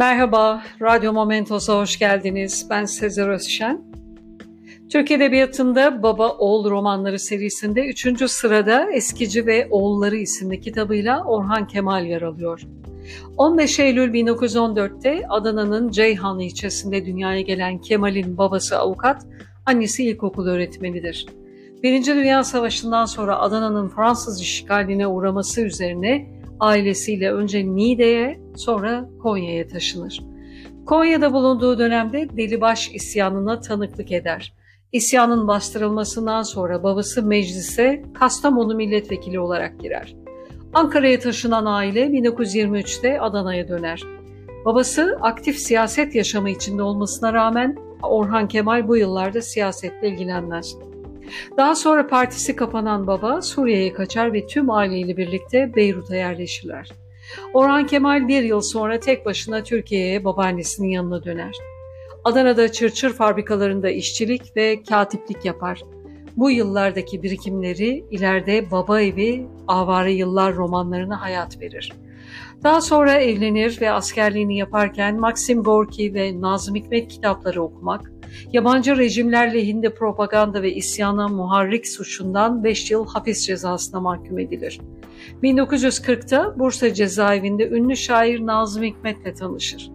Merhaba, Radyo Momentos'a hoş geldiniz. Ben Sezer Özşen. Türk Edebiyatı'nda Baba Oğul romanları serisinde 3. sırada Eskici ve Oğulları isimli kitabıyla Orhan Kemal yer alıyor. 15 Eylül 1914'te Adana'nın Ceyhan ilçesinde dünyaya gelen Kemal'in babası avukat, annesi ilkokul öğretmenidir. Birinci Dünya Savaşı'ndan sonra Adana'nın Fransız işgaline uğraması üzerine ailesiyle önce Niğde'ye sonra Konya'ya taşınır. Konya'da bulunduğu dönemde Delibaş isyanına tanıklık eder. İsyanın bastırılmasından sonra babası meclise Kastamonu milletvekili olarak girer. Ankara'ya taşınan aile 1923'te Adana'ya döner. Babası aktif siyaset yaşamı içinde olmasına rağmen Orhan Kemal bu yıllarda siyasetle ilgilenmez. Daha sonra partisi kapanan baba Suriye'ye kaçar ve tüm aileyle birlikte Beyrut'a yerleşirler. Orhan Kemal bir yıl sonra tek başına Türkiye'ye babaannesinin yanına döner. Adana'da çırçır fabrikalarında işçilik ve katiplik yapar. Bu yıllardaki birikimleri ileride Baba Evi, Avare Yıllar romanlarına hayat verir. Daha sonra evlenir ve askerliğini yaparken Maxim Gorki ve Nazım Hikmet kitapları okumak, yabancı rejimler lehinde propaganda ve isyana muharrik suçundan 5 yıl hapis cezasına mahkum edilir. 1940'ta Bursa cezaevinde ünlü şair Nazım Hikmet'le tanışır.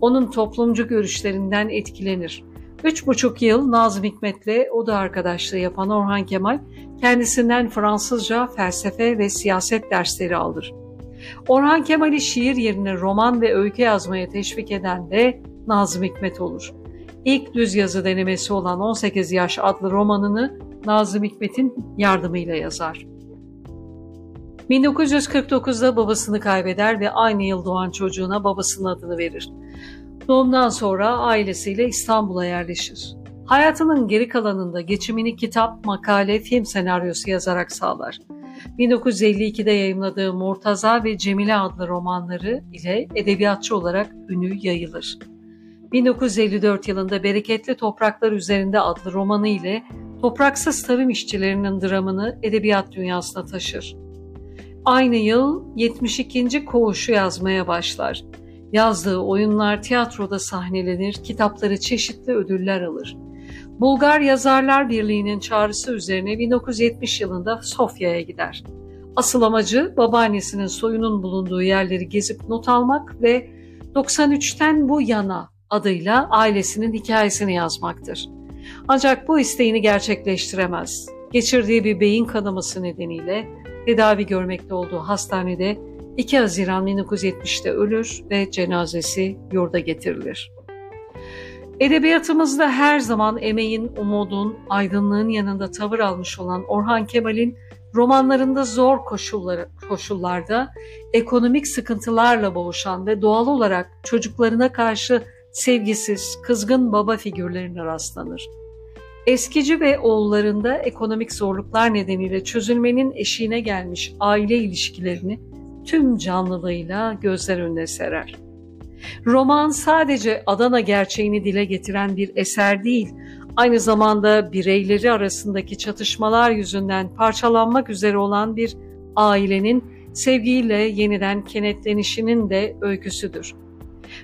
Onun toplumcu görüşlerinden etkilenir. Üç buçuk yıl Nazım Hikmet'le oda arkadaşlığı yapan Orhan Kemal kendisinden Fransızca, felsefe ve siyaset dersleri alır. Orhan Kemal'i şiir yerine roman ve öykü yazmaya teşvik eden de Nazım Hikmet olur. İlk düz yazı denemesi olan 18 Yaş adlı romanını Nazım Hikmet'in yardımıyla yazar. 1949'da babasını kaybeder ve aynı yıl doğan çocuğuna babasının adını verir. Doğumdan sonra ailesiyle İstanbul'a yerleşir. Hayatının geri kalanında geçimini kitap, makale, film senaryosu yazarak sağlar. 1952'de yayımladığı Murtaza ve Cemile adlı romanları ile edebiyatçı olarak ünü yayılır. 1954 yılında Bereketli Topraklar Üzerinde adlı romanı ile topraksız tarım işçilerinin dramını edebiyat dünyasına taşır. Aynı yıl 72. Koğuşu yazmaya başlar. Yazdığı oyunlar tiyatroda sahnelenir, kitapları çeşitli ödüller alır. Bulgar Yazarlar Birliği'nin çağrısı üzerine 1970 yılında Sofya'ya gider. Asıl amacı babaannesinin soyunun bulunduğu yerleri gezip not almak ve 93'ten bu yana adıyla ailesinin hikayesini yazmaktır. Ancak bu isteğini gerçekleştiremez. Geçirdiği bir beyin kanaması nedeniyle tedavi görmekte olduğu hastanede 2 Haziran 1970'te ölür ve cenazesi yurda getirilir. Edebiyatımızda her zaman emeğin, umudun, aydınlığın yanında tavır almış olan Orhan Kemal'in romanlarında zor koşulları, koşullarda ekonomik sıkıntılarla boğuşan ve doğal olarak çocuklarına karşı sevgisiz, kızgın baba figürlerine rastlanır. Eskici ve oğullarında ekonomik zorluklar nedeniyle çözülmenin eşiğine gelmiş aile ilişkilerini tüm canlılığıyla gözler önüne serer. Roman sadece Adana gerçeğini dile getiren bir eser değil, aynı zamanda bireyleri arasındaki çatışmalar yüzünden parçalanmak üzere olan bir ailenin sevgiyle yeniden kenetlenişinin de öyküsüdür.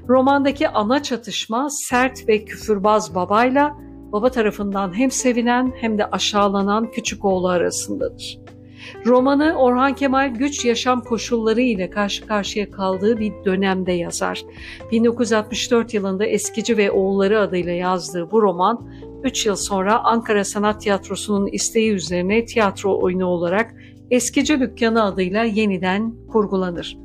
Romandaki ana çatışma sert ve küfürbaz babayla baba tarafından hem sevilen hem de aşağılanan küçük oğlu arasındadır. Romanı Orhan Kemal güç yaşam koşulları ile karşı karşıya kaldığı bir dönemde yazar. 1964 yılında Eskici ve Oğulları adıyla yazdığı bu roman 3 yıl sonra Ankara Sanat Tiyatrosu'nun isteği üzerine tiyatro oyunu olarak Eskici Dükkanı adıyla yeniden kurgulanır.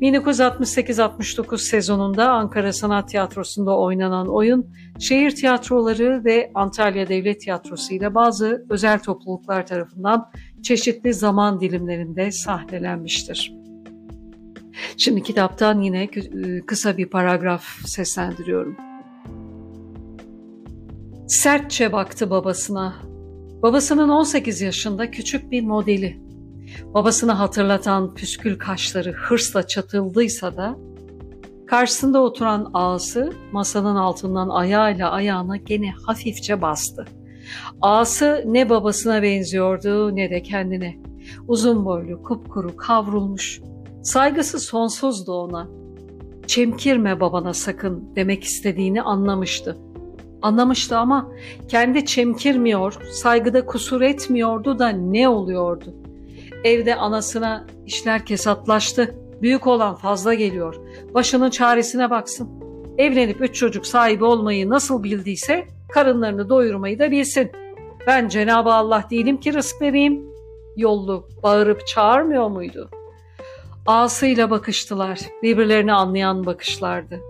1968-69 sezonunda Ankara Sanat Tiyatrosu'nda oynanan oyun, şehir tiyatroları ve Antalya Devlet Tiyatrosu ile bazı özel topluluklar tarafından çeşitli zaman dilimlerinde sahnelenmiştir. Şimdi kitaptan yine kısa bir paragraf seslendiriyorum. Sertçe baktı babasına. Babasının 18 yaşında küçük bir modeli. Babasını hatırlatan püskül kaşları hırsla çatıldıysa da karşısında oturan ağası masanın altından ayağıyla ayağına gene hafifçe bastı. Ağası ne babasına benziyordu ne de kendine. Uzun boylu, kupkuru, kavrulmuş. Saygısı sonsuzdu ona. çemkirme babana sakın demek istediğini anlamıştı. Anlamıştı ama kendi çemkirmiyor, saygıda kusur etmiyordu da ne oluyordu? Evde anasına işler kesatlaştı. Büyük olan fazla geliyor. Başının çaresine baksın. Evlenip üç çocuk sahibi olmayı nasıl bildiyse karınlarını doyurmayı da bilsin. Ben Cenab-ı Allah değilim ki rızk vereyim. Yollu bağırıp çağırmıyor muydu? Ağasıyla bakıştılar. Birbirlerini anlayan bakışlardı.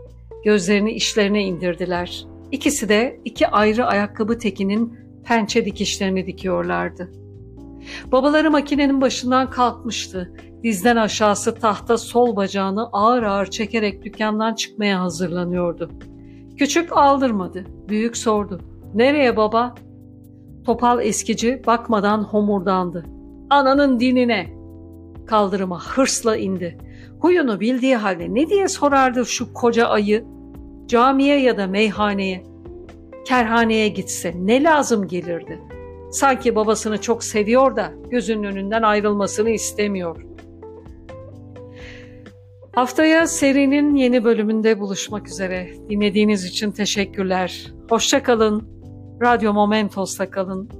Gözlerini işlerine indirdiler. İkisi de iki ayrı ayakkabı tekinin pençe dikişlerini dikiyorlardı. Babaları makinenin başından kalkmıştı. Dizden aşağısı tahta sol bacağını ağır ağır çekerek dükkandan çıkmaya hazırlanıyordu. Küçük aldırmadı. Büyük sordu. Nereye baba? Topal eskici bakmadan homurdandı. Ananın dinine. Kaldırıma hırsla indi. Huyunu bildiği halde ne diye sorardı şu koca ayı? Camiye ya da meyhaneye, kerhaneye gitse ne lazım gelirdi? Sanki babasını çok seviyor da gözünün önünden ayrılmasını istemiyor. Haftaya serinin yeni bölümünde buluşmak üzere. Dinlediğiniz için teşekkürler. Hoşça kalın. Radyo Momentos'ta kalın.